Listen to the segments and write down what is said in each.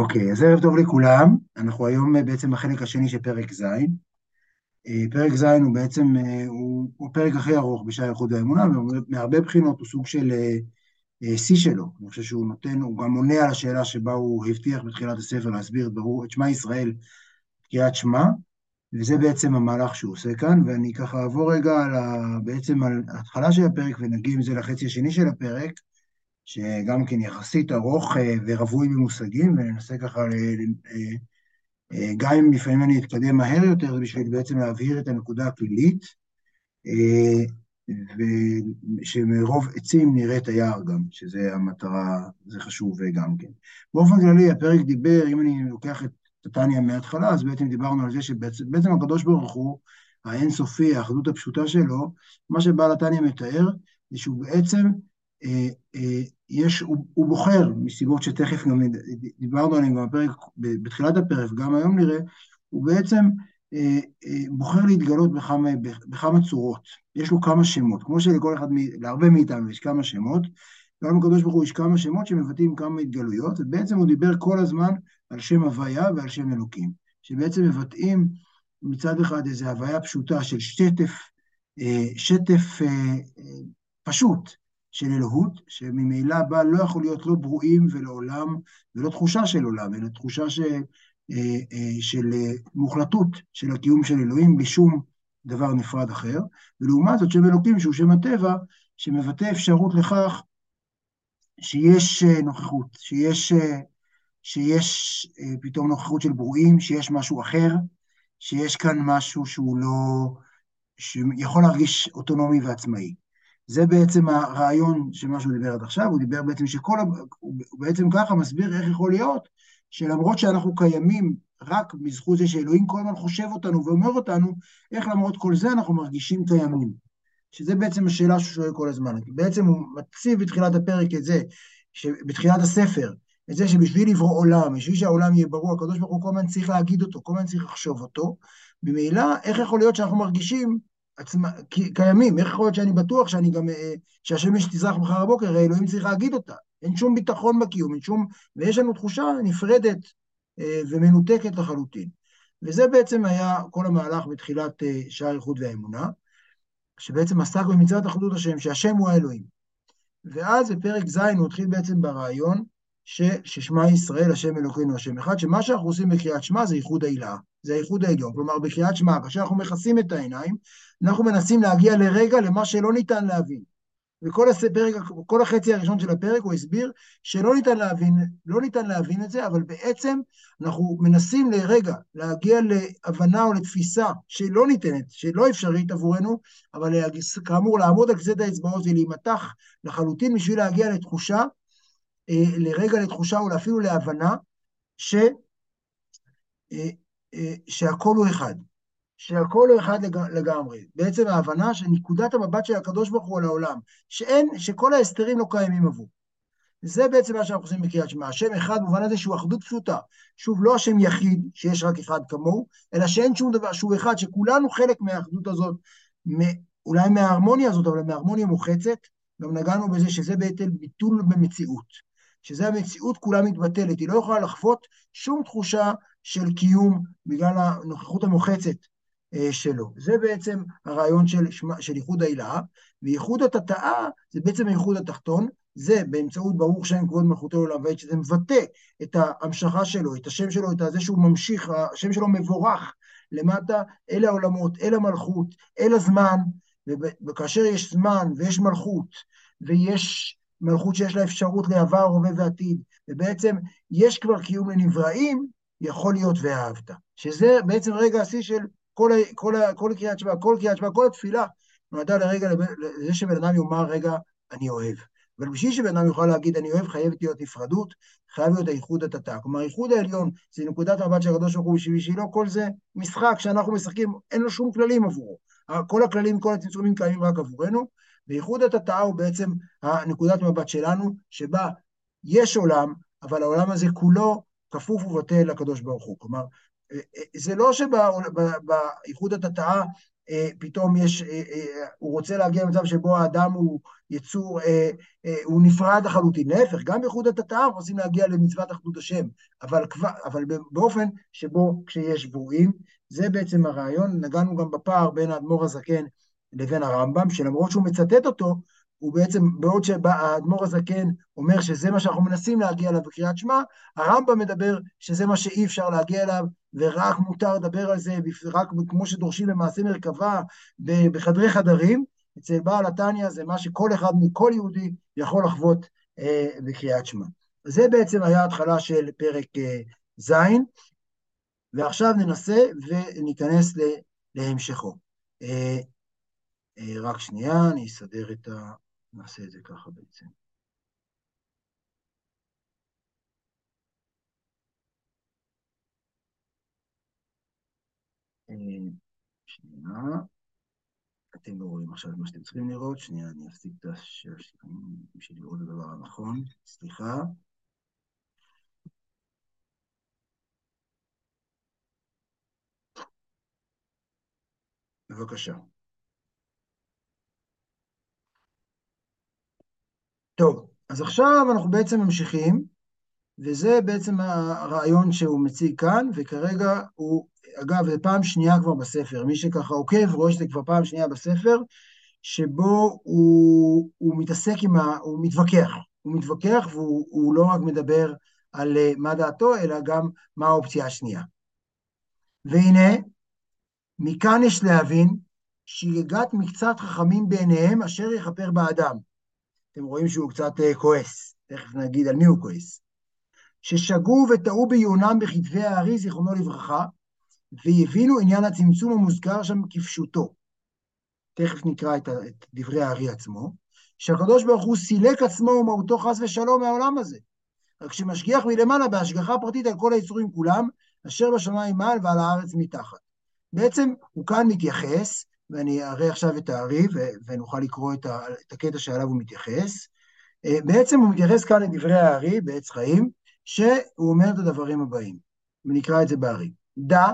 אוקיי, אז ערב טוב לכולם. אנחנו היום אה, בעצם בחלק השני של פרק ז'. אה, פרק ז' הוא בעצם, אה, הוא, הוא הפרק הכי ארוך בשער איחוד האמונה, ומהרבה בחינות הוא סוג של שיא שלו. אני חושב שהוא נותן, הוא גם עונה על השאלה שבה הוא הבטיח בתחילת הספר להסביר את ברור, את שמע ישראל, קריאת שמע, וזה בעצם המהלך שהוא עושה כאן, ואני ככה אעבור רגע על ה, בעצם על ההתחלה של הפרק ונגיע עם זה לחצי השני של הפרק. שגם כן יחסית ארוך אה, ורווי במושגים, וננסה ככה, אה, אה, גם אם לפעמים אני אתקדם מהר יותר, בשביל בעצם להבהיר את הנקודה הכללית, ושמרוב עצים נראה את היער גם, שזה המטרה, זה חשוב גם כן. באופן כללי, הפרק דיבר, אם אני לוקח את טטניה מההתחלה, אז בעצם דיברנו על זה שבעצם הקדוש ברוך הוא, האינסופי, האחדות הפשוטה שלו, מה שבעל התניא מתאר, זה שהוא בעצם אה, אה, יש, הוא, הוא בוחר, מסיבות שתכף גם דיברנו עליהן בפרק, בתחילת הפרק, גם היום נראה, הוא בעצם אה, בוחר להתגלות בכמה, בכמה צורות. יש לו כמה שמות, כמו שלכל אחד, להרבה מאיתנו יש כמה שמות, גם לקדוש ברוך הוא יש כמה שמות שמבטאים כמה התגלויות, ובעצם הוא דיבר כל הזמן על שם הוויה ועל שם אלוקים, שבעצם מבטאים מצד אחד איזו הוויה פשוטה של שטף, שטף פשוט, של אלוהות, שממילא בה לא יכול להיות לא ברואים ולעולם, ולא תחושה של עולם, אלא תחושה ש, אה, אה, של אה, מוחלטות של הקיום של אלוהים בלי שום דבר נפרד אחר, ולעומת זאת שם אלוקים שהוא שם הטבע, שמבטא אפשרות לכך שיש נוכחות, שיש, שיש פתאום נוכחות של ברואים, שיש משהו אחר, שיש כאן משהו שהוא לא, שיכול להרגיש אוטונומי ועצמאי. זה בעצם הרעיון של מה שהוא דיבר עד עכשיו, הוא דיבר בעצם שכל, הוא בעצם ככה מסביר איך יכול להיות שלמרות שאנחנו קיימים רק בזכות זה שאלוהים כל הזמן חושב אותנו ואומר אותנו, איך למרות כל זה אנחנו מרגישים קיימים. שזה בעצם השאלה שהוא שואל כל הזמן. בעצם הוא מציב בתחילת הפרק את זה, בתחילת הספר, את זה שבשביל לברוא עולם, בשביל שהעולם יהיה ברור, הקדוש ברוך הוא כל הזמן צריך להגיד אותו, כל הזמן צריך לחשוב אותו, ממילא איך יכול להיות שאנחנו מרגישים עצמה, קיימים, איך יכול להיות שאני בטוח שאני גם, אה, שהשמש תזרח מחר בבוקר, אלוהים צריך להגיד אותה. אין שום ביטחון בקיום, אין שום, ויש לנו תחושה נפרדת אה, ומנותקת לחלוטין. וזה בעצם היה כל המהלך בתחילת אה, שער איחוד והאמונה, שבעצם עסק במצוות אחדות השם, שהשם הוא האלוהים. ואז בפרק ז' הוא התחיל בעצם ברעיון ששמע ישראל, השם אלוקינו, השם אחד, שמה שאנחנו עושים בקריאת שמע זה איחוד העילה, זה האיחוד העליון. כלומר, בקריאת שמע, כאשר אנחנו מכסים את העיניים, אנחנו מנסים להגיע לרגע למה שלא ניתן להבין. וכל הפרק, כל החצי הראשון של הפרק הוא הסביר שלא ניתן להבין, לא ניתן להבין את זה, אבל בעצם אנחנו מנסים לרגע להגיע להבנה או לתפיסה שלא ניתנת, שלא אפשרית עבורנו, אבל כאמור לעמוד על כסד האצבעות ולהימתח לחלוטין בשביל להגיע לתחושה, אה, לרגע לתחושה או אפילו להבנה ש, אה, שהכל הוא אחד. שהכל הוא אחד לגמרי. בעצם ההבנה של נקודת המבט של הקדוש ברוך הוא על העולם, שאין, שכל ההסתרים לא קיימים עבור. זה בעצם מה שאנחנו עושים בקריאת שמע. השם אחד במובן הזה שהוא אחדות פשוטה. שוב, לא השם יחיד, שיש רק אחד כמוהו, אלא שאין שום דבר, שהוא אחד, שכולנו חלק מהאחדות הזאת, אולי מההרמוניה הזאת, אבל מההרמוניה מוחצת. גם נגענו בזה שזה בעצם ביטול במציאות. שזה המציאות כולה מתבטלת, היא לא יכולה לחוות שום תחושה של קיום בגלל הנוכחות המוחצת אה, שלו. זה בעצם הרעיון של, של ייחוד העילה, וייחוד התתאה זה בעצם הייחוד התחתון, זה באמצעות ברוך שם כבוד מלכותו לעולם ועד, שזה מבטא את ההמשכה שלו, את השם שלו, את זה שהוא ממשיך, השם שלו מבורך למטה אל העולמות, אל המלכות, אל הזמן, וכאשר יש זמן ויש מלכות ויש מלכות שיש לה אפשרות לעבר, הווה ועתיד, ובעצם יש כבר קיום לנבראים, יכול להיות ואהבת. שזה בעצם רגע השיא של כל, כל, כל קריאת שמע, כל קריאת שמע, כל התפילה, נועדה לרגע לזה שבן אדם יאמר, רגע, אני אוהב. אבל בשביל שבן אדם יוכל להגיד אני אוהב, חייבת להיות נפרדות, חייב להיות הייחוד התתא. כלומר, הייחוד העליון זה נקודת המבט של הקדוש ברוך הוא בשבילו, כל זה משחק שאנחנו משחקים, אין לו שום כללים עבורו. כל הכללים, כל הצמצומים קיימים רק עבורנו, וייחוד התתא הוא בעצם נקודת מבט שלנו, שבה יש עולם, אבל העולם הזה כולו כפוף ובטל לקדוש ברוך הוא. כלומר, זה לא שבאיחוד התתאה פתאום יש, הוא רוצה להגיע למצב שבו האדם הוא יצור, הוא נפרד לחלוטין. להפך, גם בייחוד התת"ר רוצים להגיע למצוות אחדות השם, אבל, אבל באופן שבו כשיש שבויים, זה בעצם הרעיון. נגענו גם בפער בין האדמו"ר הזקן לבין הרמב"ם, שלמרות שהוא מצטט אותו, הוא בעצם, בעוד שהאדמו"ר הזקן אומר שזה מה שאנחנו מנסים להגיע אליו בקריאת שמע, הרמב"ם מדבר שזה מה שאי אפשר להגיע אליו, ורק מותר לדבר על זה, רק כמו שדורשים למעשה מרכבה בחדרי חדרים, אצל בעל התניא זה מה שכל אחד מכל יהודי יכול לחוות אה, בקריאת שמע. זה בעצם היה התחלה של פרק אה, ז', ועכשיו ננסה וניכנס להמשכו. אה, אה, רק שנייה, אני אסדר את ה... נעשה את זה ככה בעצם. אה, שנייה, אתם לא רואים עכשיו מה שאתם צריכים לראות, שנייה, אני אפסיק את השקעים בשביל לראות את הדבר הנכון, סליחה. בבקשה. טוב, אז עכשיו אנחנו בעצם ממשיכים, וזה בעצם הרעיון שהוא מציג כאן, וכרגע הוא, אגב, זה פעם שנייה כבר בספר, מי שככה עוקב רואה שזה כבר פעם שנייה בספר, שבו הוא, הוא מתעסק עם ה... הוא מתווכח. הוא מתווכח והוא לא רק מדבר על אה, מה דעתו, אלא גם מה האופציה השנייה. והנה, מכאן יש להבין שגגת מקצת חכמים בעיניהם אשר יכפר באדם. אתם רואים שהוא קצת uh, כועס, תכף נגיד על מי הוא כועס. ששגו וטעו בעיונם בכתבי הארי, זיכרונו לברכה, והבינו עניין הצמצום המוזכר שם כפשוטו. תכף נקרא את, את דברי הארי עצמו, שהקדוש ברוך הוא סילק עצמו ומהותו חס ושלום מהעולם הזה. רק שמשגיח מלמעלה בהשגחה פרטית על כל היצורים כולם, אשר בשמיים מעל ועל הארץ מתחת. בעצם הוא כאן מתייחס ואני אראה עכשיו את הארי ונוכל לקרוא את, הקטע שעליו הוא מתייחס. אה, בעצם הוא מתייחס כאן לדברי הארי בעץ חיים, שהוא אומר את הדברים הבאים, ונקרא את זה בארי. דע,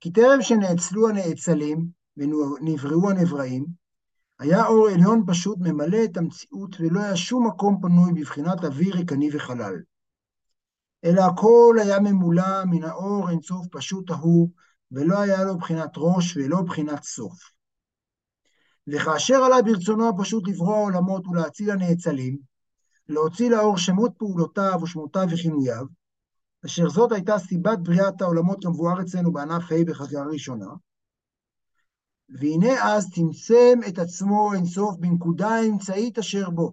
כי טרם שנאצלו הנאצלים ונבראו הנבראים, היה אור עליון פשוט ממלא את המציאות ולא היה שום מקום פנוי בבחינת אוויר ריקני וחלל. אלא הכל היה ממולא מן האור אינסוף פשוט ההוא, ולא היה לו בחינת ראש ולא בחינת סוף. וכאשר עלה ברצונו הפשוט לברוא העולמות ולהציל הנאצלים, להוציא לאור שמות פעולותיו ושמותיו וכינוייו, אשר זאת הייתה סיבת בריאת העולמות כמבואר אצלנו בענף ה' בחזרה ראשונה, והנה אז צמצם את עצמו אינסוף בנקודה האמצעית אשר בו,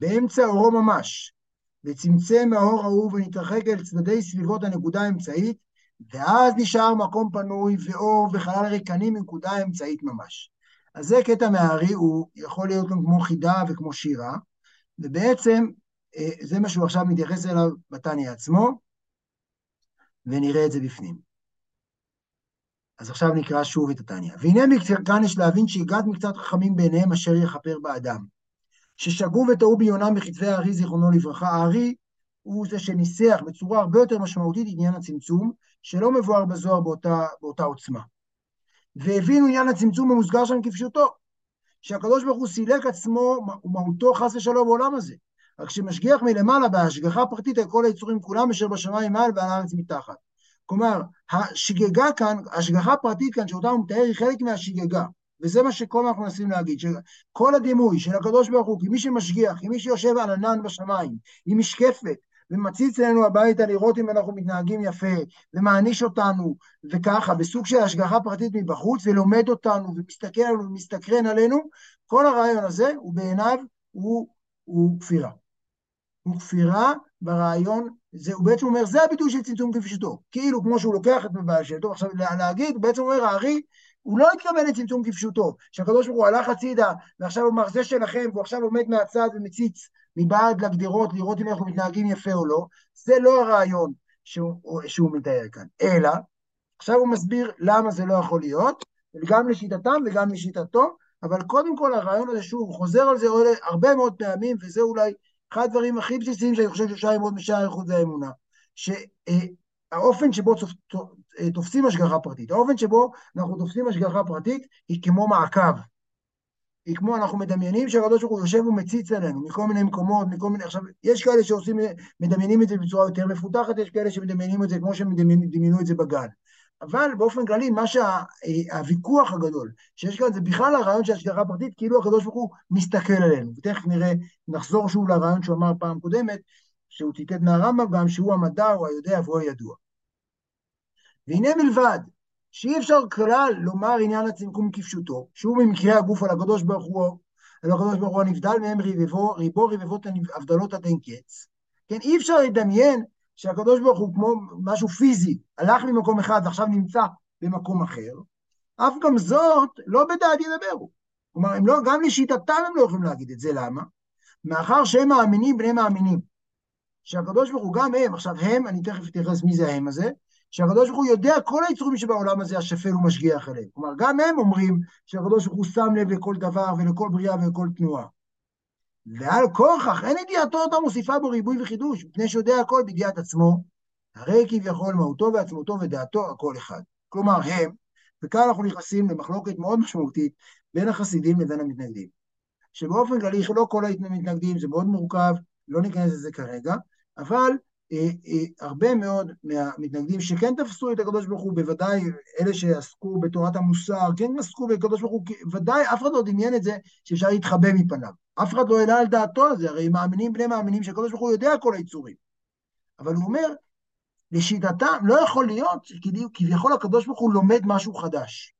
באמצע אורו ממש, וצמצם מהאור ההוא ונתרחק אל צדדי סביבות הנקודה האמצעית, ואז נשאר מקום פנוי ואור וחלל ריקני מנקודה אמצעית ממש. אז זה קטע מהארי, הוא יכול להיות גם כמו חידה וכמו שירה, ובעצם אה, זה מה שהוא עכשיו מתייחס אליו בתניא עצמו, ונראה את זה בפנים. אז עכשיו נקרא שוב את התניא. והנה מכאן יש להבין שהגעת מקצת חכמים בעיניהם אשר יכפר באדם. ששגו וטעו ביונם בכתבי הארי, זיכרונו לברכה. הארי הוא זה שניסח בצורה הרבה יותר משמעותית עניין הצמצום, שלא מבואר בזוהר באותה, באותה עוצמה. והבינו עניין הצמצום המוסגר שם כפשוטו, שהקדוש ברוך הוא סילק עצמו ומהותו חס ושלום בעולם הזה. רק שמשגיח מלמעלה בהשגחה פרטית על כל היצורים כולם אשר בשמיים מעל ועל הארץ מתחת. כלומר, השגגה כאן, השגחה פרטית כאן שאותה הוא מתאר היא חלק מהשגגה. וזה מה שכל הזמן אנחנו מנסים להגיד, שכל הדימוי של הקדוש ברוך הוא כמי שמשגיח, כמי שיושב על ענן בשמיים, עם משקפת, ומציץ אלינו הביתה לראות אם אנחנו מתנהגים יפה, ומעניש אותנו, וככה, בסוג של השגחה פרטית מבחוץ, ולומד אותנו, ומסתכל עלינו, ומסתקרן עלינו, כל הרעיון הזה, הוא בעיניו, הוא, הוא כפירה. הוא כפירה ברעיון, זה, הוא בעצם אומר, זה הביטוי של צמצום כפשוטו. כאילו, כמו שהוא לוקח את מבעל שלטו, עכשיו להגיד, הוא בעצם אומר, הארי, הוא לא התכוון לצמצום כפשוטו, שהקדוש ברוך הוא הלך הצידה, ועכשיו הוא אמר, זה שלכם, והוא עכשיו עומד מהצד ומציץ מבעד לגדרות, לראות אם אנחנו מתנהגים יפה או לא, זה לא הרעיון שהוא, שהוא מתאר כאן, אלא, עכשיו הוא מסביר למה זה לא יכול להיות, גם לשיטתם וגם לשיטתו, אבל קודם כל הרעיון הזה, שוב, חוזר על זה הרבה מאוד פעמים, וזה אולי אחד הדברים הכי בסיסיים שאני חושב שאפשר ללמוד משער איכות והאמונה, ש... אה, האופן שבו תופסים השגחה פרטית, האופן שבו אנחנו תופסים השגחה פרטית היא כמו מעקב. היא כמו אנחנו מדמיינים שהקדוש ברוך הוא יושב ומציץ עלינו מכל מיני מקומות, מכל מיני... עכשיו, יש כאלה שעושים, מדמיינים את זה בצורה יותר מפותחת, יש כאלה שמדמיינים את זה כמו שהם דמיינו את זה בגן. אבל באופן כללי, מה שהוויכוח שה... הגדול שיש כאן זה בכלל הרעיון של השגחה פרטית, כאילו הקדוש ברוך הוא מסתכל עלינו. ותכף נראה, נחזור שוב לרעיון שהוא אמר פעם קודמת, שהוא ציטט מהרמב"ם גם, שהוא המדע, הוא היודע והוא הידוע. והנה מלבד שאי אפשר כלל לומר עניין הצמקום כפשוטו, שהוא ממקרה הגוף על הקדוש ברוך הוא, על הקדוש ברוך הוא הנבדל מהם ריבו, ריבו רבבות הבדלות עד אין קץ. כן, אי אפשר לדמיין שהקדוש ברוך הוא כמו משהו פיזי, הלך ממקום אחד ועכשיו נמצא במקום אחר, אף גם זאת לא בדעת ידברו. כלומר, הם לא, גם לשיטתם הם לא יכולים להגיד את זה, למה? מאחר שהם מאמינים בני מאמינים. שהקדוש ברוך הוא גם הם, עכשיו הם, אני תכף אתייחס מי זה ההם הזה, שהקדוש ברוך הוא יודע כל היצורים שבעולם הזה השפל ומשגיח עליהם. כלומר, גם הם אומרים שהקדוש ברוך הוא שם לב לכל דבר ולכל בריאה ולכל תנועה. ועל כורכך, אין ידיעתו אותה מוסיפה בו ריבוי וחידוש, מפני שיודע הכל בידיעת עצמו, הרי כביכול מהותו ועצמותו ודעתו הכל אחד. כלומר, הם, וכאן אנחנו נכנסים למחלוקת מאוד משמעותית בין החסידים לבין המתנגדים. שבאופן כללי, לא כל המתנגדים, זה מאוד מורכב, לא ניכנס לזה כרגע, אבל הרבה מאוד מהמתנגדים שכן תפסו את הקדוש ברוך הוא, בוודאי אלה שעסקו בתורת המוסר, כן עסקו בקדוש ברוך הוא, ודאי אף אחד לא דמיין את זה שאפשר להתחבא מפניו. אף אחד לא העלה על דעתו על זה, הרי מאמינים בני מאמינים שהקדוש ברוך הוא יודע כל היצורים. אבל הוא אומר, לשיטתם לא יכול להיות כביכול הקדוש ברוך הוא לומד משהו חדש.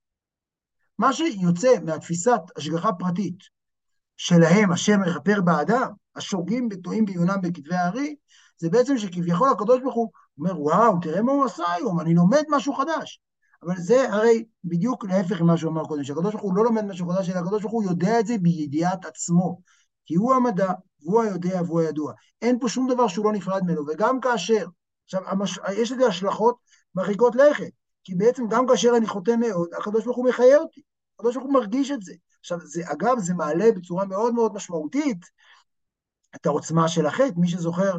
מה שיוצא מהתפיסת השגחה פרטית שלהם, השם מכפר באדם, השוגים וטועים בעיונם בכתבי הארי, זה בעצם שכביכול הקדוש ברוך הוא אומר, וואו, תראה מה הוא עשה היום, אני לומד משהו חדש. אבל זה הרי בדיוק להפך ממה שהוא אמר קודם, שהקדוש ברוך הוא לא לומד משהו חדש, אלא הקדוש ברוך הוא יודע את זה בידיעת עצמו. כי הוא המדע, והוא היודע והוא הידוע. אין פה שום דבר שהוא לא נפרד ממנו, וגם כאשר, עכשיו, המש... יש לזה השלכות מרחיקות לכת, כי בעצם גם כאשר אני חוטא מאוד, הקדוש ברוך הוא מחיה אותי, הקדוש ברוך הוא מרגיש את זה. עכשיו, זה, אגב, זה מעלה בצורה מאוד מאוד משמעותית את העוצמה של החטא, מי שזוכר,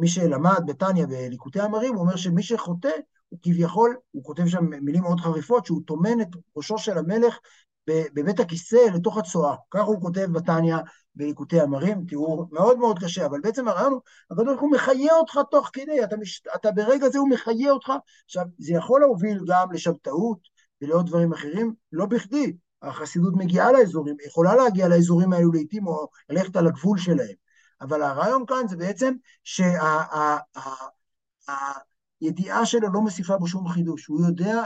מי שלמד בתניא בליקוטי המרים, הוא אומר שמי שחוטא, הוא כביכול, הוא כותב שם מילים מאוד חריפות, שהוא טומן את ראשו של המלך בבית הכיסא לתוך הצואה. ככה הוא כותב בתניא בליקוטי המרים, תיאור מאוד מאוד קשה, אבל בעצם הרעיון הוא, הקדוש הוא מחיה אותך תוך כדי, אתה, מש, אתה ברגע זה הוא מחיה אותך. עכשיו, זה יכול להוביל גם לשבתאות ולעוד דברים אחרים, לא בכדי. החסידות מגיעה לאזורים, יכולה להגיע לאזורים האלו לעיתים, או ללכת על הגבול שלהם. אבל הרעיון כאן זה בעצם שהידיעה שלו לא מוסיפה בו שום חידוש. הוא יודע,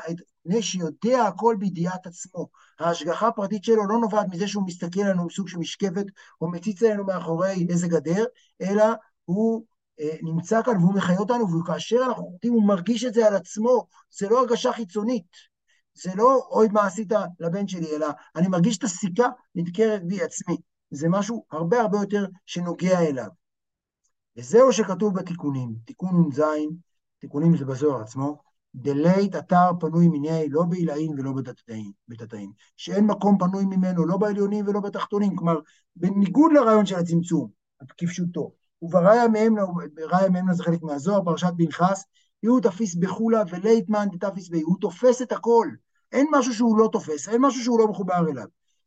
מפני שיודע הכל בידיעת עצמו. ההשגחה הפרטית שלו לא נובעת מזה שהוא מסתכל עלינו מסוג של משקפת, או מציץ עלינו מאחורי איזה גדר, אלא הוא אה, נמצא כאן והוא מחיה אותנו, וכאשר אנחנו חוטאים הוא מרגיש את זה על עצמו, זה לא הרגשה חיצונית. זה לא אוי מה עשית לבן שלי, אלא אני מרגיש את הסיכה נדקרת בי עצמי. זה משהו הרבה הרבה יותר שנוגע אליו. וזהו שכתוב בתיקונים, תיקון נ"ז, תיקונים זה בזוהר עצמו, דלית אתר פנוי מיני לא בעילאין ולא בתתאים, שאין מקום פנוי ממנו לא בעליונים ולא בתחתונים, כלומר, בניגוד לרעיון של הצמצום, כפשוטו, ובראיה מהם, מהם זה חלק מהזוהר, פרשת פנחס, יהוא תפיס בחולה וליטמן דתפיס בי, הוא תופס את הכל, אין משהו שהוא לא תופס, אין משהו שהוא לא מחובר אליו.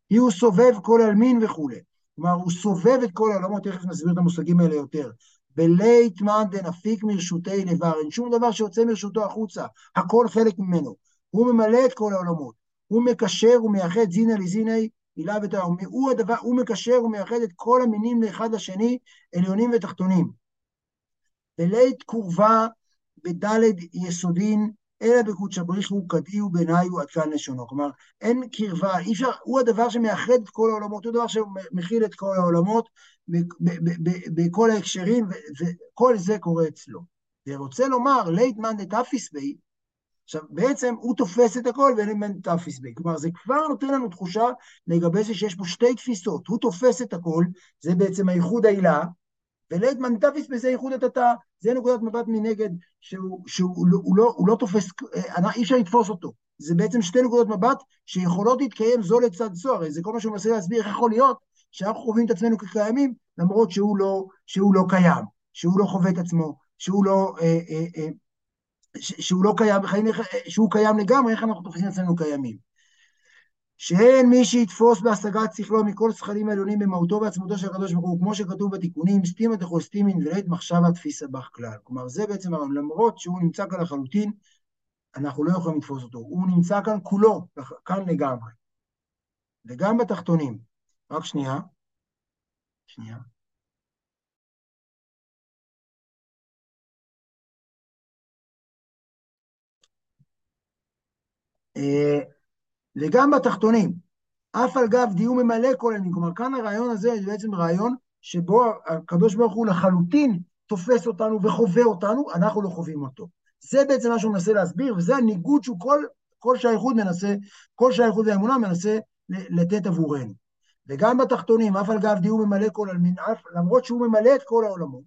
יהוא סובב כל עלמין וכולי. כלומר, הוא סובב את כל העולמות, תכף נסביר את המושגים האלה יותר. בלית מאן דנפיק מרשותי לבר, אין שום דבר שיוצא מרשותו החוצה, הכל חלק ממנו. הוא ממלא את כל העולמות, הוא מקשר ומייחד זינא לזיני, הילה ותאום. הוא הדבר, הוא מקשר ומייחד את כל המינים לאחד לשני, עליונים ותחתונים. בלית קורבה בדלת יסודין, אלא בקודשא בריחו כדאי בעיניו עד כאן לשונו. כלומר, אין קרבה, אי אפשר, הוא הדבר שמאחד את כל העולמות, הוא הדבר שמכיל את כל העולמות בכל ההקשרים, וכל זה קורה אצלו. ורוצה לומר, לית מאן דתפיס בי, עכשיו, בעצם הוא תופס את הכל ואין מאן דתפיס בי. כלומר, זה כבר נותן לנו תחושה לגבי זה שיש פה שתי תפיסות. הוא תופס את הכל, זה בעצם הייחוד העילה, ולית מאן דתפיס בזה ייחוד התתא. זה נקודת מבט מנגד, שהוא, שהוא לא, הוא לא, הוא לא תופס, אה, אי אפשר לתפוס אותו. זה בעצם שתי נקודות מבט שיכולות להתקיים זו לצד זו, הרי זה כל מה שהוא מנסה להסביר איך יכול להיות שאנחנו חווים את עצמנו כקיימים, למרות שהוא לא, שהוא לא קיים, שהוא לא חווה את עצמו, שהוא לא, אה, אה, אה, שהוא לא קיים, שהוא קיים לגמרי, איך אנחנו תופסים עצמנו קיימים? שאין מי שיתפוס בהשגת שכלו מכל שכלים העליונים במהותו ועצמותו של הקדוש ברוך הוא, כמו שכתוב בתיקונים, סתימא דכו סתימין ולית מחשבה תפיסה בך כלל. כלומר, זה בעצם, למרות שהוא נמצא כאן לחלוטין, אנחנו לא יכולים לתפוס אותו. הוא נמצא כאן כולו, כאן לגמרי. וגם בתחתונים. רק שנייה. שנייה. אה, וגם בתחתונים, אף על גב דיור ממלא כל הימים. כלומר, כאן הרעיון הזה זה בעצם רעיון שבו הקדוש ברוך הוא לחלוטין תופס אותנו וחווה אותנו, אנחנו לא חווים אותו. זה בעצם מה שהוא מנסה להסביר, וזה הניגוד שהוא כל, כל שייכות מנסה, כל שייכות והאמונה מנסה לתת עבורנו. וגם בתחתונים, אף על גב דיור ממלא כל עלמין, למרות שהוא ממלא את כל העולמות,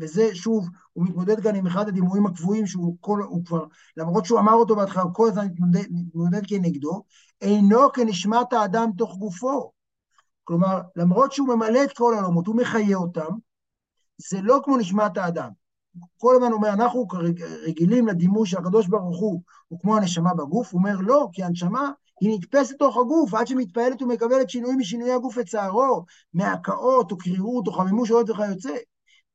וזה שוב, הוא מתמודד כאן עם אחד הדימויים הקבועים שהוא כל, הוא כבר, למרות שהוא אמר אותו בהתחלה, הוא כל הזמן מתמודד, מתמודד כנגדו, אינו כנשמת האדם תוך גופו. כלומר, למרות שהוא ממלא את כל העולמות, הוא מחיה אותם, זה לא כמו נשמת האדם. כל הזמן אומר, אנחנו רגילים לדימוי שהקדוש ברוך הוא הוא כמו הנשמה בגוף, הוא אומר לא, כי הנשמה היא נתפסת לתוך הגוף, עד שמתפעלת ומקבלת שינויים משינויי הגוף לצערו, מהקאות או קרירות או חמימוש או וכיוצא.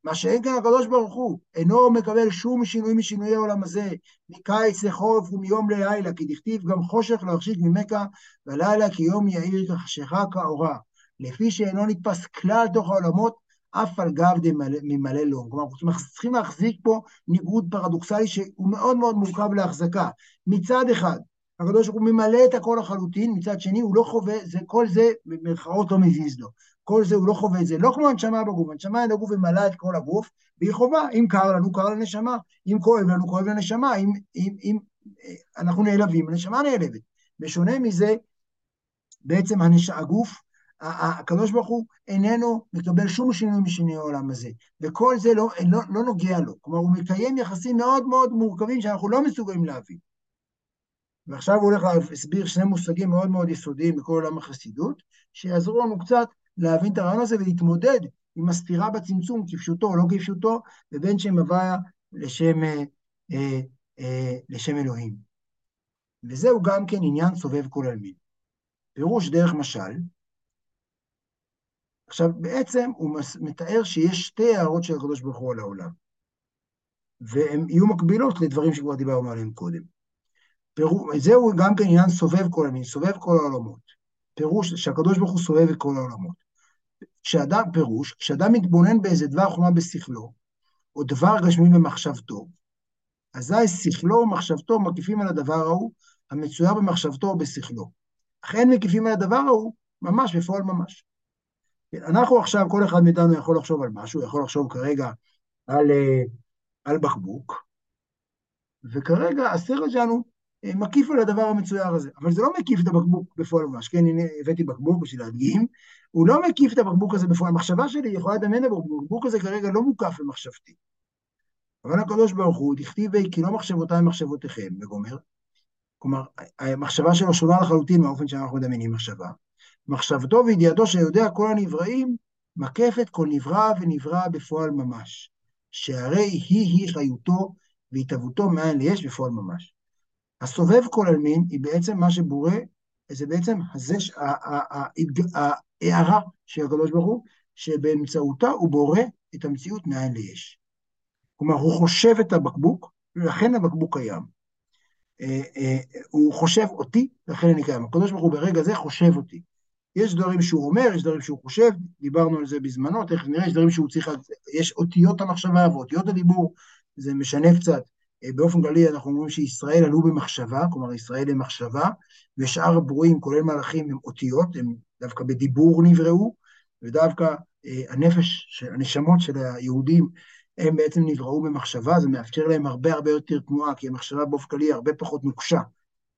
מה שאין כאן הקדוש ברוך הוא, אינו מקבל שום שינוי משינויי העולם הזה, מקיץ לחורף ומיום ללילה, כי דכתיב גם חושך לא יחשיק ממכה, ולילה כי יום יאיר כחשיכה כאורה. לפי שאינו נתפס כלל תוך העולמות, אף על גב ממלא לום. כלומר, אנחנו צריכים להחזיק פה ניגוד פרדוקסלי שהוא מאוד מאוד מורכב להחזקה. מצד אחד, הקדוש ברוך הוא ממלא את הכל לחלוטין, מצד שני הוא לא חווה, זה, כל זה במרכאות לא מזיז לו. כל זה הוא לא חווה את זה, לא כמו הנשמה בגוף, הנשמה אין הגוף ומלאה את כל הגוף, והיא חובה, אם קר לנו, קר לנשמה, אם כואב לנו, כואב לנשמה, אם, אם, אם אה, אנחנו נעלבים, הנשמה נעלבת. בשונה מזה, בעצם הנש... הגוף, הקדוש ברוך הוא איננו מקבל שום שינוי משינוי העולם הזה, וכל זה לא, לא, לא נוגע לו. כלומר, הוא מקיים יחסים מאוד מאוד מורכבים שאנחנו לא מסוגלים להבין. ועכשיו הוא הולך להסביר שני מושגים מאוד מאוד יסודיים בכל עולם החסידות, שיעזרו לנו קצת להבין את הרעיון הזה ולהתמודד עם הסתירה בצמצום, כפשוטו או לא כפשוטו, ובין שם הוויה לשם, אה, אה, אה, לשם אלוהים. וזהו גם כן עניין סובב כל עלמין. פירוש דרך משל, עכשיו בעצם הוא מתאר שיש שתי הערות של הקדוש ברוך הוא על העולם, והן יהיו מקבילות לדברים שכבר דיברנו עליהם קודם. פירוש, זהו גם כן עניין סובב כל עלמין, סובב כל העולמות. פירוש שהקדוש ברוך הוא סובב את כל העולמות. כשאדם, פירוש, כשאדם מתבונן באיזה דבר חומה בשכלו, או דבר גשמי במחשבתו, אזי שכלו ומחשבתו מקיפים על הדבר ההוא, המצויר במחשבתו או בשכלו. אך אין מקיפים על הדבר ההוא, ממש בפועל ממש. אנחנו עכשיו, כל אחד מאיתנו יכול לחשוב על משהו, יכול לחשוב כרגע על, אה, על בקבוק, וכרגע הסרט שלנו אה, מקיף על הדבר המצויר הזה. אבל זה לא מקיף את הבקבוק בפועל ממש, כן, הנה הבאתי בקבוק בשביל להדגים, הוא לא מקיף את הבקבוק הזה בפועל. המחשבה שלי יכולה לדמיין את הבקבוק הזה כרגע לא מוקף במחשבתי. אבל הקדוש ברוך הוא, דכתיב בי כי לא מחשבותיי מחשבותיכם, וגומר. כלומר, המחשבה שלו שונה לחלוטין מהאופן שאנחנו מדמיינים מחשבה. מחשבתו וידיעתו שיודע כל הנבראים, מקפת כל נברא ונברא בפועל ממש. שהרי היא-היא חיותו והתהוותו מאין ליש בפועל ממש. הסובב כל עלמין היא בעצם מה שבורא, זה בעצם הזה, ההערה של הקדוש ברוך הוא, שבאמצעותה הוא בורא את המציאות מאין ליש. כלומר, הוא חושב את הבקבוק, ולכן הבקבוק קיים. אה, אה, הוא חושב אותי, לכן אני קיים. הקדוש ברוך הוא ברגע זה חושב אותי. יש דברים שהוא אומר, יש דברים שהוא חושב, דיברנו על זה בזמנו, תכף נראה, יש דברים שהוא צריך, יש אותיות המחשבה ואותיות הדיבור, זה משנה קצת. אה, באופן כללי אנחנו אומרים שישראל עלו במחשבה, כלומר ישראל הם מחשבה, ושאר הברואים, כולל מלאכים, הם אותיות, הם דווקא בדיבור נבראו, ודווקא אה, הנפש, הנשמות של היהודים, הם בעצם נבראו במחשבה, זה מאפשר להם הרבה הרבה יותר תנועה, כי המחשבה באופן כללי הרבה פחות נוקשה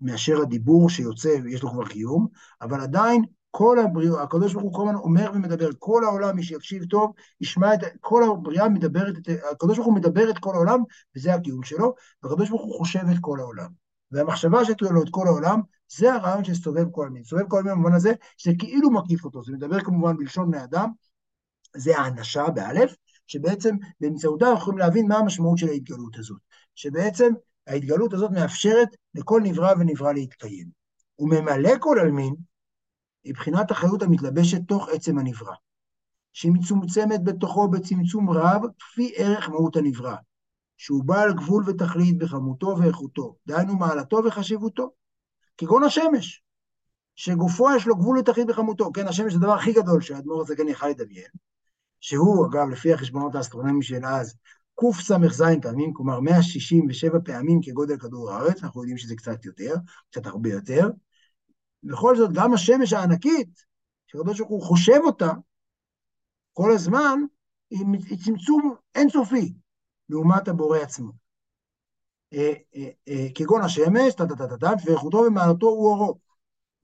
מאשר הדיבור שיוצא ויש לו כבר קיום, אבל עדיין כל הבריאה, הקדוש ברוך הוא כל הזמן אומר ומדבר, כל העולם, מי שיקשיב טוב, ישמע את, כל הבריאה מדברת, הקדוש ברוך הוא מדבר את כל העולם, וזה הקיום שלו, והקדוש ברוך הוא חושב את כל העולם. והמחשבה שתהיה לו את כל העולם, זה הרעיון של סובב כל עלמין. סובב כל עלמין במובן הזה, שזה כאילו מקיף אותו, זה מדבר כמובן בלשון בני אדם, זה האנשה באלף, שבעצם באמצעותה אנחנו יכולים להבין מה המשמעות של ההתגלות הזאת. שבעצם ההתגלות הזאת מאפשרת לכל נברא ונברא להתקיים. וממלא כל עלמין היא בחינת החיות המתלבשת תוך עצם הנברא, שהיא מצומצמת בתוכו בצמצום רב, כפי ערך מהות הנברא, שהוא בעל גבול ותכלית בכמותו ואיכותו, דהיינו מעלתו וחשיבותו, כגון השמש, שגופו יש לו גבול ותכלית בכמותו. כן, השמש זה הדבר הכי גדול שהאדמו"ר הזה כן יכל לדמיין, שהוא, אגב, לפי החשבונות האסטרונומיים של אז, קס"ז פעמים, כלומר 167 פעמים כגודל כדור הארץ, אנחנו יודעים שזה קצת יותר, קצת הרבה יותר. בכל זאת, גם השמש הענקית, שהקדוש ברוך הוא חושב אותה, כל הזמן, היא, צמצום אינסופי לעומת הבורא עצמו. אה, אה, אה, כגון השמש, טה-טה-טה-טה, ואיכותו ומעלתו הוא אורו.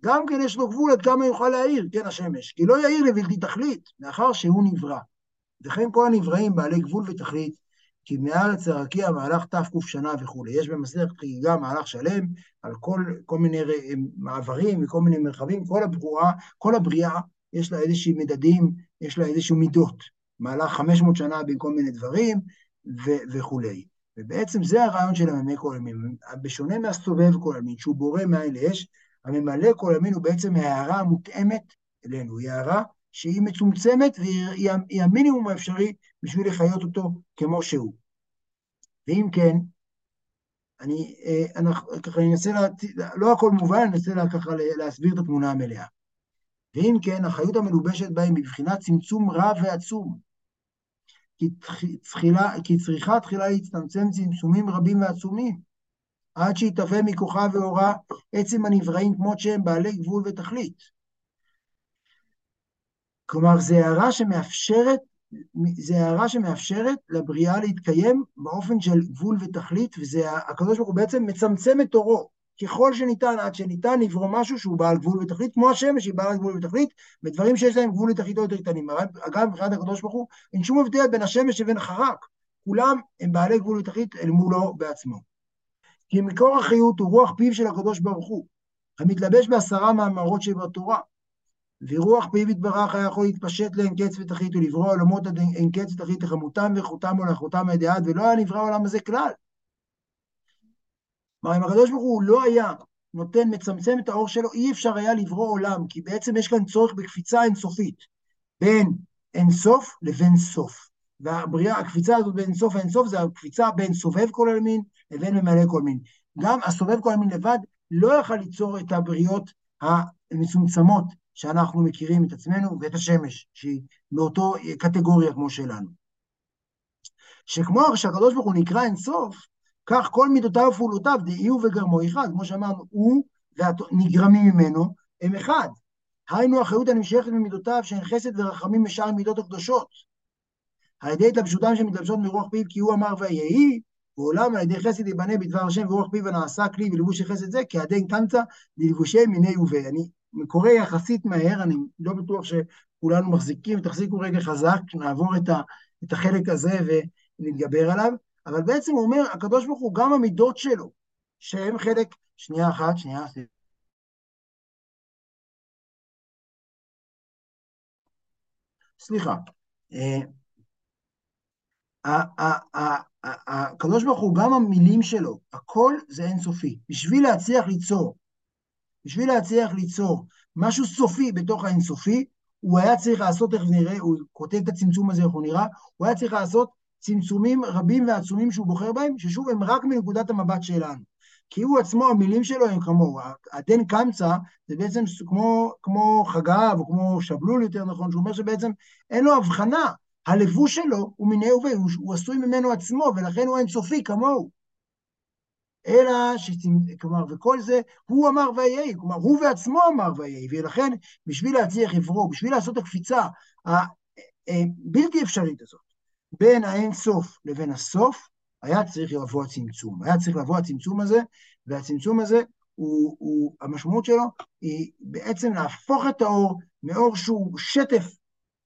גם כן יש לו גבול עד כמה יוכל להעיר, כן, השמש, כי לא יאיר לבלתי תכלית, מאחר שהוא נברא. וכן כל הנבראים בעלי גבול ותכלית, כי מארץ הרקיע מהלך תק שנה וכולי. יש במסכת חגיגה מהלך שלם על כל, כל מיני מעברים וכל מיני מרחבים, כל הבריאה, יש לה איזשהם מדדים, יש לה איזשהם מידות. מהלך 500 שנה בין כל מיני דברים וכולי. ובעצם זה הרעיון של הממלא כל עלמין. בשונה מהסובב כל עלמין, שהוא בורא מאין לאש, הממלא כל עלמין הוא בעצם הערה המותאמת אלינו, היא הערה שהיא מצומצמת והיא המינימום האפשרי בשביל לחיות אותו כמו שהוא. ואם כן, אני, אה, אנחנו, ככה אני אנסה, לה, לא הכל מובן, אני אנסה לה, ככה להסביר את התמונה המלאה. ואם כן, החיות המלובשת בהם מבחינת צמצום רב ועצום. כי, תחילה, כי צריכה תחילה להצטמצם צמצומים רבים ועצומים, עד שיתהווה מכוחה ואורה עצם הנבראים כמות שהם בעלי גבול ותכלית. כלומר, זו הערה שמאפשרת, זו הערה שמאפשרת לבריאה להתקיים באופן של גבול ותכלית, וזה, הקדוש ברוך הוא בעצם מצמצם את אורו. ככל שניתן, עד שניתן לברוא משהו שהוא בעל גבול ותכלית, כמו השמש היא בעל גבול ותכלית, בדברים שיש להם גבול ותכלית יותר קטנים. אגב, מבחינת הקדוש ברוך הוא, אין שום הבדל בין השמש לבין החרק. כולם הם בעלי גבול ותכלית אל מולו בעצמו. כי מקור החיות הוא רוח פיו של הקדוש ברוך הוא, המתלבש בעשרה מאמרות שבתורה. ורוח פיו יתברך היה יכול להתפשט לאין קץ ותכלית ולברוא עולמות עד אין קץ ותכלית לחמותם ואיכותם ולאחותם עד, ולא היה נברא העולם הזה כלל. כלומר, אם הקדוש ברוך הוא לא היה נותן, מצמצם את האור שלו, אי אפשר היה לברוא עולם, כי בעצם יש כאן צורך בקפיצה אינסופית, בין אינסוף לבין סוף. והבריאה, הקפיצה הזאת בין סוף לאינסוף זה הקפיצה בין סובב כל עלמין לבין ממלא כל מין. גם הסובב כל עלמין לבד לא יכל ליצור את הבריות המצומצמות שאנחנו מכירים את עצמנו ואת השמש, שהיא באותו קטגוריה כמו שלנו. שכמו שהקדוש ברוך הוא נקרא אינסוף, כך כל מידותיו ופעולותיו דהיו וגרמו אחד, כמו שאמרנו, הוא והנגרמים ממנו הם אחד. היינו החיות הנמשכת ממידותיו שהן חסד ורחמים משאר המידות הקדושות. על ידי התלבשותם שמתלבשות מרוח פיו כי הוא אמר ויהי, ועולם על ידי חסד ייבנה בדבר השם ורוח פיו הנעשה כלי ולבוש חסד זה, כעדי קמצא ללבושי מיני ובי. אני קורא יחסית מהר, אני לא בטוח שכולנו מחזיקים, תחזיקו רגע חזק, נעבור את, ה, את החלק הזה ונתגבר עליו. אבל בעצם הוא אומר, הקדוש ברוך הוא, גם המידות שלו, שהם חלק, שנייה אחת, שנייה, סליחה. אה, הקדוש ברוך הוא, גם המילים שלו, הכל זה אינסופי. בשביל להצליח ליצור, בשביל להצליח ליצור משהו סופי בתוך האינסופי, הוא היה צריך לעשות, איך נראה, הוא כותב את הצמצום הזה, איך הוא נראה, הוא היה צריך לעשות צמצומים רבים ועצומים שהוא בוחר בהם, ששוב, הם רק מנקודת המבט שלנו. כי הוא עצמו, המילים שלו הם כמוהו. הדן קמצא זה בעצם כמו, כמו חגב, או כמו שבלול יותר נכון, שהוא אומר שבעצם אין לו הבחנה. הלבוש שלו הוא מיני הווה, הוא, הוא עשוי ממנו עצמו, ולכן הוא אינסופי כמוהו. אלא. כלומר, וכל זה, הוא אמר ויהי, כלומר, הוא בעצמו אמר ויהי, ולכן, בשביל להצליח לברוא, בשביל לעשות את הקפיצה הבלתי אה, אפשרית הזאת, בין האין סוף לבין הסוף, היה צריך לבוא הצמצום. היה צריך לבוא הצמצום הזה, והצמצום הזה, הוא, הוא, המשמעות שלו היא בעצם להפוך את האור מאור שהוא שטף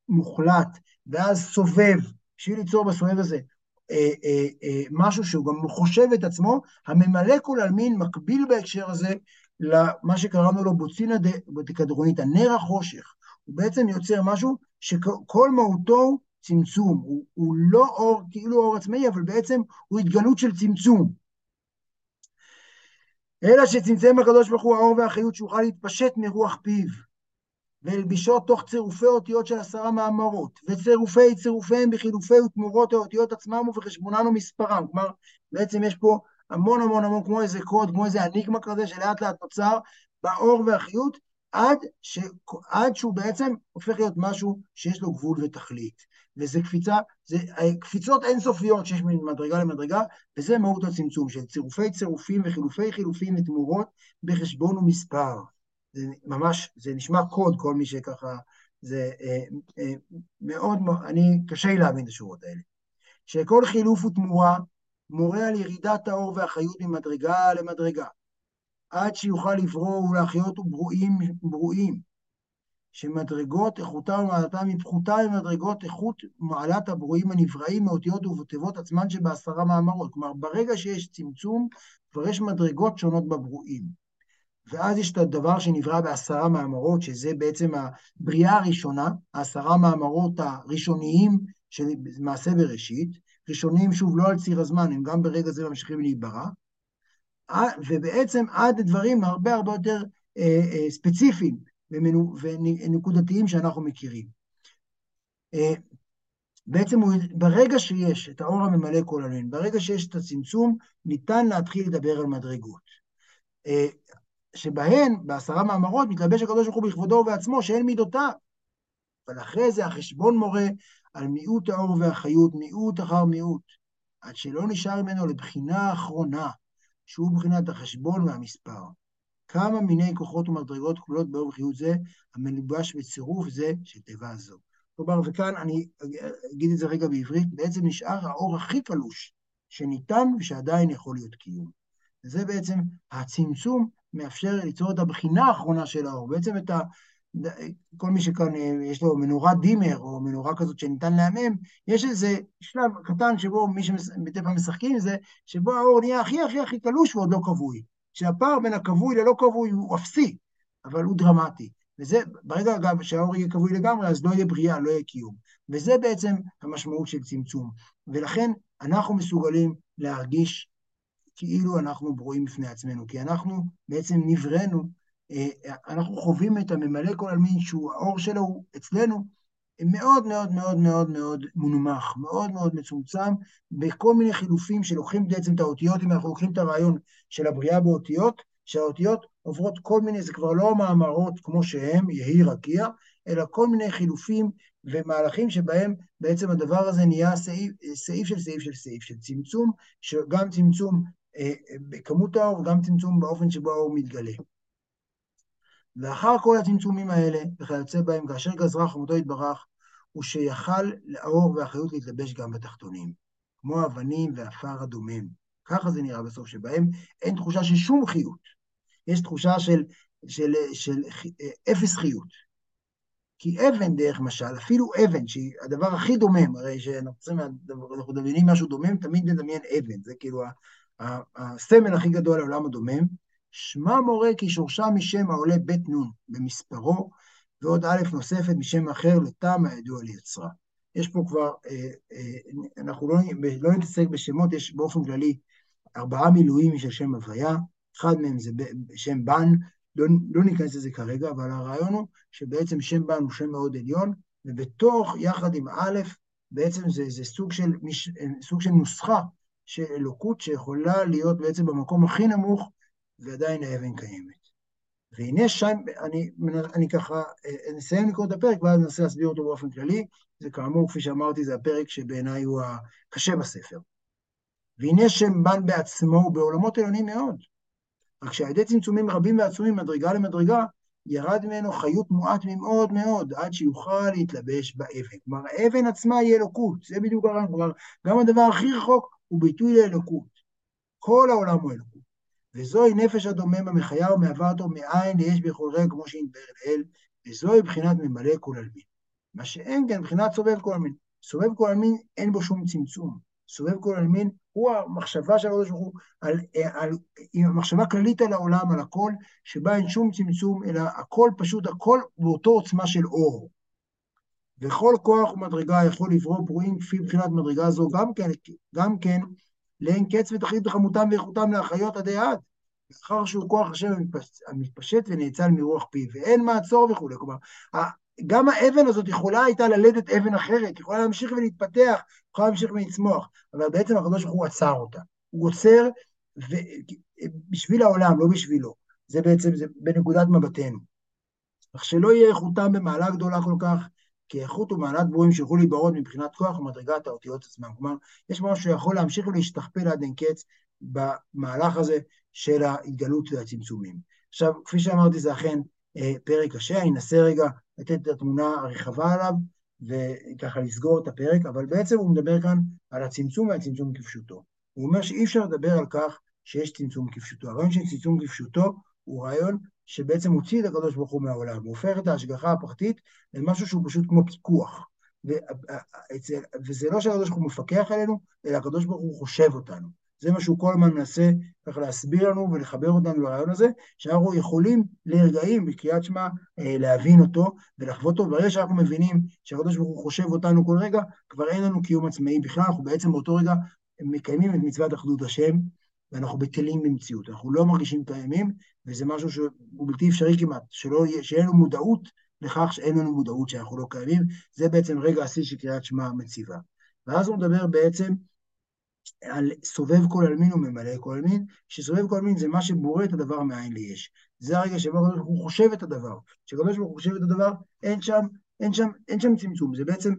מוחלט, ואז סובב, בשביל ליצור בסובב הזה משהו שהוא גם חושב את עצמו, הממלא כל עלמין מקביל בהקשר הזה למה שקראנו לו בוצינה דקדרונית, הנר החושך. הוא בעצם יוצר משהו שכל מהותו הוא צמצום, הוא, הוא לא אור, כאילו אור עצמאי, אבל בעצם הוא התגלות של צמצום. אלא שצמצם הקדוש ברוך הוא האור והחיות שיוכל להתפשט מרוח פיו, והלבישו תוך צירופי אותיות של עשרה מאמרות, וצירופי צירופיהם בחילופי ותמורות האותיות עצמם ובחשבונן ומספרם. כלומר, בעצם יש פה המון המון המון, כמו איזה קוד, כמו איזה אניגמה כזה, שלאט לאט נוצר באור והחיות, עד, ש... עד שהוא בעצם הופך להיות משהו שיש לו גבול ותכלית. וזה קפיצה, זה קפיצות אינסופיות שיש ממדרגה למדרגה, וזה מהות הצמצום של צירופי צירופים וחילופי חילופים ותמורות בחשבון ומספר. זה ממש, זה נשמע קוד, כל מי שככה, זה אה, אה, מאוד, אני, קשה לי להבין את השורות האלה. שכל חילוף ותמורה מורה על ירידת האור והחיות ממדרגה למדרגה, עד שיוכל לברוא ולהחיות ברואים, ברואים, שמדרגות איכותם ומעלתם היא פחותה ממדרגות איכות מעלת הברואים הנבראים מאותיות ובתיבות עצמן שבעשרה מאמרות. כלומר, ברגע שיש צמצום, כבר יש מדרגות שונות בברואים. ואז יש את הדבר שנברא בעשרה מאמרות, שזה בעצם הבריאה הראשונה, העשרה מאמרות הראשוניים של מעשה בראשית, ראשונים, שוב, לא על ציר הזמן, הם גם ברגע זה ממשיכים להיברא, ובעצם עד דברים הרבה הרבה יותר אה, אה, ספציפיים ונקודתיים שאנחנו מכירים. אה, בעצם הוא, ברגע שיש את האור הממלא כל עלמין, ברגע שיש את הצמצום, ניתן להתחיל לדבר על מדרגות. שבהן, בעשרה מאמרות, מתלבש הקדוש ברוך הוא בכבודו ובעצמו, שאין מידותיו. אבל אחרי זה החשבון מורה על מיעוט האור והחיות, מיעוט אחר מיעוט, עד שלא נשאר ממנו לבחינה האחרונה, שהוא בחינת החשבון והמספר. כמה מיני כוחות ומדרגות כלולות באור וחיות זה, המלובש בצירוף זה של תיבה זו. כלומר, וכאן אני אגיד את זה רגע בעברית, בעצם נשאר האור הכי קלוש שניתן ושעדיין יכול להיות קיום. וזה בעצם הצמצום מאפשר ליצור את הבחינה האחרונה של האור, בעצם את ה... כל מי שכאן אה, יש לו מנורת דימר או מנורה כזאת שניתן להמם, יש איזה שלב קטן שבו מי פעם משחקים עם זה, שבו האור נהיה הכי הכי הכי קלוש ועוד לא כבוי. שהפער בין הכבוי ללא כבוי הוא אפסי, אבל הוא דרמטי. וזה, ברגע אגב שהאור יהיה כבוי לגמרי, אז לא יהיה בריאה, לא יהיה קיום. וזה בעצם המשמעות של צמצום. ולכן אנחנו מסוגלים להרגיש כאילו אנחנו ברואים בפני עצמנו, כי אנחנו בעצם נבראנו, אה, אנחנו חווים את הממלא כל עלמין, שהוא האור שלו הוא אצלנו מאוד מאוד מאוד מאוד מאוד מונמך, מאוד מאוד מצומצם, בכל מיני חילופים שלוקחים בעצם את האותיות, אם אנחנו לוקחים את הרעיון של הבריאה באותיות, שהאותיות עוברות כל מיני, זה כבר לא המאמרות כמו שהם, יהי רקיע, אלא כל מיני חילופים ומהלכים שבהם בעצם הדבר הזה נהיה סעיף, סעיף של סעיף של סעיף, של צמצום, שגם צמצום בכמות האור וגם צמצום באופן שבו האור מתגלה. ואחר כל הצמצומים האלה, וכיוצא בהם, כאשר גזרה חמותו יתברך, הוא שיכל לאור והחיות להתלבש גם בתחתונים, כמו אבנים ועפר הדומם. ככה זה נראה בסוף, שבהם אין תחושה של שום חיות. יש תחושה של, של, של, של אפס חיות. כי אבן, דרך משל, אפילו אבן, שהיא הדבר הכי דומם, הרי שאנחנו מדמיינים משהו דומם, תמיד נדמיין אבן, זה כאילו הסמל הכי גדול לעולם הדומם, שמע מורה כי שורשה משם העולה בית נון במספרו, ועוד א' נוספת משם אחר לטעם הידוע ליצרה. יש פה כבר, אה, אה, אנחנו לא, לא נתעסק בשמות, יש באופן כללי ארבעה מילואים של שם הוויה, אחד מהם זה שם בן, לא, לא ניכנס לזה כרגע, אבל הרעיון הוא שבעצם שם בן הוא שם מאוד עליון, ובתוך, יחד עם א', בעצם זה, זה סוג, של, סוג של נוסחה של אלוקות שיכולה להיות בעצם במקום הכי נמוך, ועדיין האבן קיימת. והנה שם, אני, אני ככה נסיים לקרוא את הפרק, ואז ננסה להסביר אותו באופן כללי. זה כאמור, כפי שאמרתי, זה הפרק שבעיניי הוא הקשה בספר. והנה שם בן בעצמו בעולמות עליונים מאוד. רק שעל ידי צמצומים רבים ועצומים, מדרגה למדרגה, ירד ממנו חיות מועט ממאוד מאוד, עד שיוכל להתלבש באבן. כלומר, האבן עצמה היא אלוקות, זה בדיוק הרעיון. כלומר, גם הדבר הכי רחוק הוא ביטוי לאלוקות. כל העולם הוא אלוקות. וזוהי נפש הדומם המחיה ומהווה אותו מאין ליש בכל רגע כמו שנדבר לאל, וזוהי בחינת ממלא כל עלמין. מה שאין כן, בחינת סובב כל עלמין. סובב כל עלמין אין בו שום צמצום. סובב כל עלמין הוא המחשבה של הקדוש ברוך הוא, על, על, עם מחשבה כללית על העולם, על הכל, שבה אין שום צמצום, אלא הכל פשוט, הכל באותו עוצמה של אור. וכל כוח ומדרגה יכול לברוא ברואים כפי בחינת מדרגה זו, גם כן, גם כן לאין קץ ותכלית בחמותם ואיכותם להחיות עדי עד. מאחר שהוא כוח השם המתפשט ונאצל מרוח פיו, ואין מעצור וכולי. כלומר, גם האבן הזאת יכולה הייתה ללדת אבן אחרת, יכולה להמשיך ולהתפתח, יכולה להמשיך ולצמוח, אבל בעצם הקדוש ברוך הוא עצר אותה. הוא עוצר ו... בשביל העולם, לא בשבילו. זה בעצם, זה בנקודת מבטנו. אך שלא יהיה איכותם במעלה גדולה כל כך, כי איכות ומעלת ברואים שיוכלו להיברות מבחינת כוח ומדרגת האותיות עצמם. כלומר, יש משהו שיכול להמשיך ולהשתכפל עד אין קץ במהלך הזה של ההתגלות והצמצומים. עכשיו, כפי שאמרתי, זה אכן אה, פרק קשה, אני אנסה רגע לתת את התמונה הרחבה עליו, וככה לסגור את הפרק, אבל בעצם הוא מדבר כאן על הצמצום והצמצום כפשוטו. הוא אומר שאי אפשר לדבר על כך שיש צמצום כפשוטו. הרעיון של צמצום כפשוטו הוא רעיון שבעצם מוציא את הקדוש ברוך הוא מהעולם, הוא הופך את ההשגחה הפרטית למשהו שהוא פשוט כמו פיקוח. וזה לא שהקדוש ברוך הוא מפקח עלינו, אלא הקדוש ברוך הוא חושב אותנו. זה מה שהוא כל הזמן מנסה ככה להסביר לנו ולחבר אותנו לרעיון הזה, שאנחנו יכולים לרגעים בקריאת שמע אה, להבין אותו ולחוות אותו, ברגע שאנחנו מבינים שהקדוש ברוך הוא חושב אותנו כל רגע, כבר אין לנו קיום עצמאי בכלל, אנחנו בעצם באותו רגע מקיימים את מצוות אחדות השם, ואנחנו בטלים במציאות, אנחנו לא מרגישים קיימים, וזה משהו שהוא בלתי אפשרי כמעט, שלא, שאין לנו מודעות לכך שאין לנו מודעות שאנחנו לא קיימים, זה בעצם רגע השיא שקריאת שמע מציבה. ואז הוא מדבר בעצם על סובב כל עלמין וממלא כל עלמין, שסובב כל עלמין זה מה שבורא את הדבר מאין ליש. זה הרגע שבו הקדוש ברוך הוא חושב את הדבר. כשהקדוש ברוך הוא חושב את הדבר, אין שם, אין שם, אין שם צמצום. זה בעצם,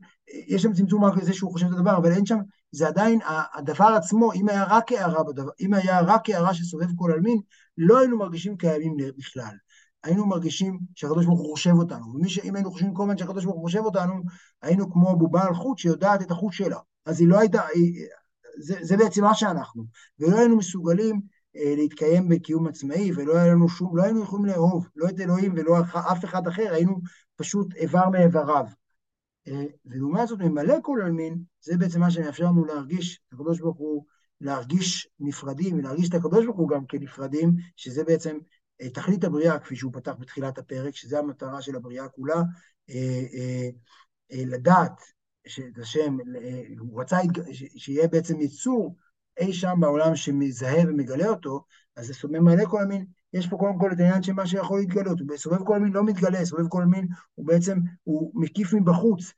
יש שם צמצום רק לזה שהוא חושב את הדבר, אבל אין שם, זה עדיין, הדבר עצמו, אם היה רק הערה בדבר, אם היה רק הערה שסובב כל עלמין, לא היינו מרגישים קיימים בכלל. היינו מרגישים שהקדוש ברוך הוא חושב אותנו. ומי שאם היינו חושבים כל הזמן שהקדוש ברוך הוא חושב אותנו, היינו כמו בובה על חוט שיודעת את החוט שלה. אז היא לא הייתה, היא, זה, זה בעצם מה שאנחנו. ולא היינו מסוגלים אה, להתקיים בקיום עצמאי, ולא היה לנו שום, לא היינו יכולים לאהוב, לא את אלוהים ולא אף אחד אחר, היינו פשוט איבר מאיבריו. אה, ולעומת זאת, ממלא כל עלמין, זה בעצם מה שמאפשר לנו להרגיש, הקדוש ברוך הוא, להרגיש נפרדים, ולהרגיש את הקדוש ברוך הוא גם כנפרדים, שזה בעצם אה, תכלית הבריאה, כפי שהוא פתח בתחילת הפרק, שזה המטרה של הבריאה כולה, אה, לדעת שאת השם, הוא רצה שיהיה בעצם יצור אי שם בעולם שמזהה ומגלה אותו, אז זה ממלא כל המין, יש פה קודם כל את העניין של מה שיכול להתגלות, סובב כל המין לא מתגלה, סובב כל המין הוא בעצם, הוא מקיף מבחוץ,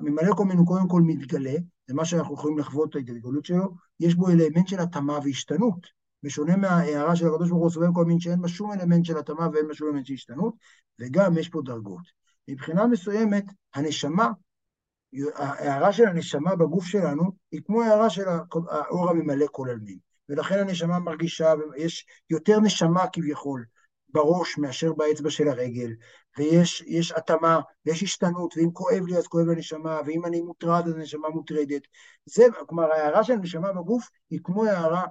ממלא כל המין הוא קודם כל מתגלה, זה מה שאנחנו יכולים לחוות את ההתגלות שלו, יש בו אלמנט של התאמה והשתנות, בשונה מההערה של הקדוש ברוך הוא סובב כל מין שאין בה שום אלמנט של התאמה ואין בה שום אלמנט של השתנות, וגם יש פה דרגות. מבחינה מסוימת, הנשמה ההערה של הנשמה בגוף שלנו היא כמו ההערה של האור הממלא כל עלמין. ולכן הנשמה מרגישה, יש יותר נשמה כביכול בראש מאשר באצבע של הרגל, ויש התאמה, ויש השתנות, ואם כואב לי אז כואב לנשמה, ואם אני מוטרד אז הנשמה מוטרדת. זה, כלומר, ההערה של הנשמה בגוף היא כמו ההערה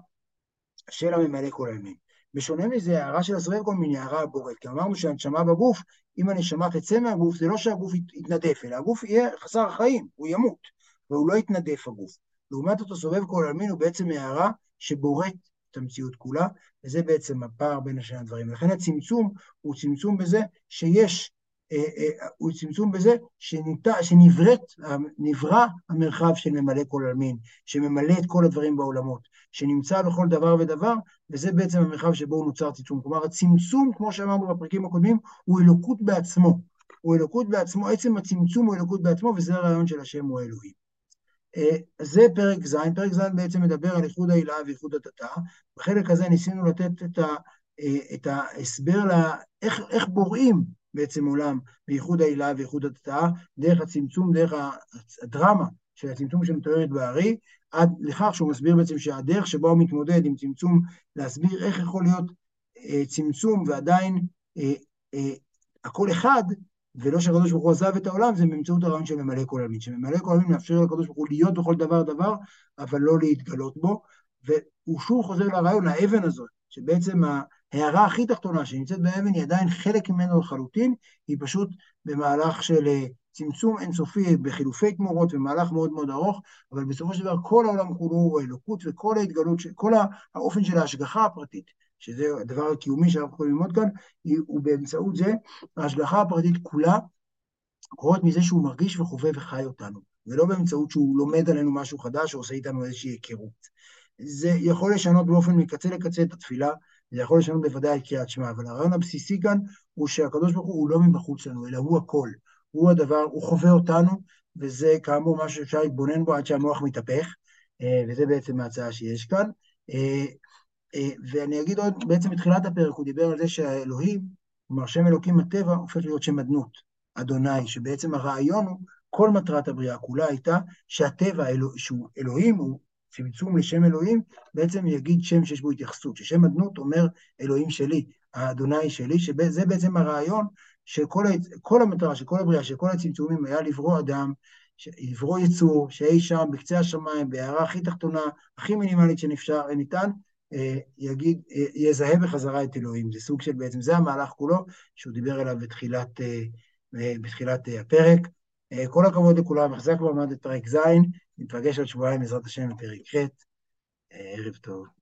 של הממלא כל עלמין. בשונה מזה, ההערה של הסובב כל מיני הערה בורית, כי אמרנו שהנשמה בגוף, אם הנשמה תצא מהגוף, זה לא שהגוף יתנדף, אלא הגוף יהיה חסר חיים, הוא ימות, והוא לא יתנדף הגוף. לעומת אותו סובב כל עלמין הוא בעצם הערה שבורט את המציאות כולה, וזה בעצם הפער בין השני הדברים. לכן הצמצום הוא צמצום בזה שיש אה, אה, הוא צמצום בזה שנבראת, נברא המרחב של ממלא כל עלמין, שממלא את כל הדברים בעולמות, שנמצא בכל דבר ודבר, וזה בעצם המרחב שבו הוא נוצר צמצום. כלומר, הצמצום, כמו שאמרנו בפרקים הקודמים, הוא אלוקות בעצמו. הוא אלוקות בעצמו, עצם הצמצום הוא אלוקות בעצמו, וזה הרעיון של השם הוא אלוהים. אה, זה פרק ז', פרק ז' בעצם מדבר על איחוד העילה ואיחוד הדתה. בחלק הזה ניסינו לתת את, ה, את ההסבר לאיך בוראים בעצם עולם בייחוד העילה ואיחוד התוצאה, דרך הצמצום, דרך הדרמה של הצמצום שמתוארת בארי, עד לכך שהוא מסביר בעצם שהדרך שבה הוא מתמודד עם צמצום, להסביר איך יכול להיות אה, צמצום ועדיין אה, אה, הכל אחד, ולא שהקדוש ברוך הוא עזב את העולם, זה באמצעות הרעיון של ממלא כל עלמין. שממלא כל עלמין מאפשר לקדוש ברוך הוא להיות בכל דבר דבר, אבל לא להתגלות בו. והוא שוב חוזר לרעיון, לאבן הזאת, שבעצם ההערה הכי תחתונה שנמצאת באבן היא עדיין חלק ממנו לחלוטין, היא פשוט במהלך של אה, צמצום אינסופי בחילופי תמורות ומהלך מאוד מאוד ארוך, אבל בסופו של דבר כל העולם כולו הוא אלוקות וכל ההתגלות, כל האופן של ההשגחה הפרטית, שזה הדבר הקיומי שאנחנו יכולים ללמוד כאן, הוא באמצעות זה, ההשגחה הפרטית כולה קורית מזה שהוא מרגיש וחווה וחי אותנו, ולא באמצעות שהוא לומד עלינו משהו חדש או עושה איתנו איזושהי היכרות. זה יכול לשנות באופן מקצה לקצה את התפילה, זה יכול לשנות בוודאי את קריאת שמע, אבל הרעיון הבסיסי כאן הוא שהקדוש ברוך הוא לא מבחוץ לנו, אלא הוא הכל. הוא הדבר, הוא חווה אותנו, וזה כאמור משהו שאפשר להתבונן בו עד שהמוח מתהפך, וזה בעצם ההצעה שיש כאן. ואני אגיד עוד, בעצם בתחילת הפרק הוא דיבר על זה שהאלוהים, כלומר שם אלוקים הטבע, הופך להיות שם אדנות, אדוני, שבעצם הרעיון הוא, כל מטרת הבריאה כולה הייתה שהטבע, שהוא אלוהים, הוא צמצום לשם אלוהים, בעצם יגיד שם שיש בו התייחסות, ששם אדנות אומר אלוהים שלי, האדוני שלי, שזה בעצם הרעיון של כל, כל המטרה, של כל הבריאה, של כל הצמצומים, היה לברוא אדם, לברוא יצור, שאי שם בקצה השמיים, בהערה הכי תחתונה, הכי מינימלית שנפשר, ניתן, יגיד, יזהה בחזרה את אלוהים. זה סוג של בעצם, זה המהלך כולו, שהוא דיבר עליו בתחילת, בתחילת הפרק. כל הכבוד לכולם, החזק מעמד את פרק ז', נתפגש עוד שבועיים בעזרת השם בפרק ח', ערב טוב.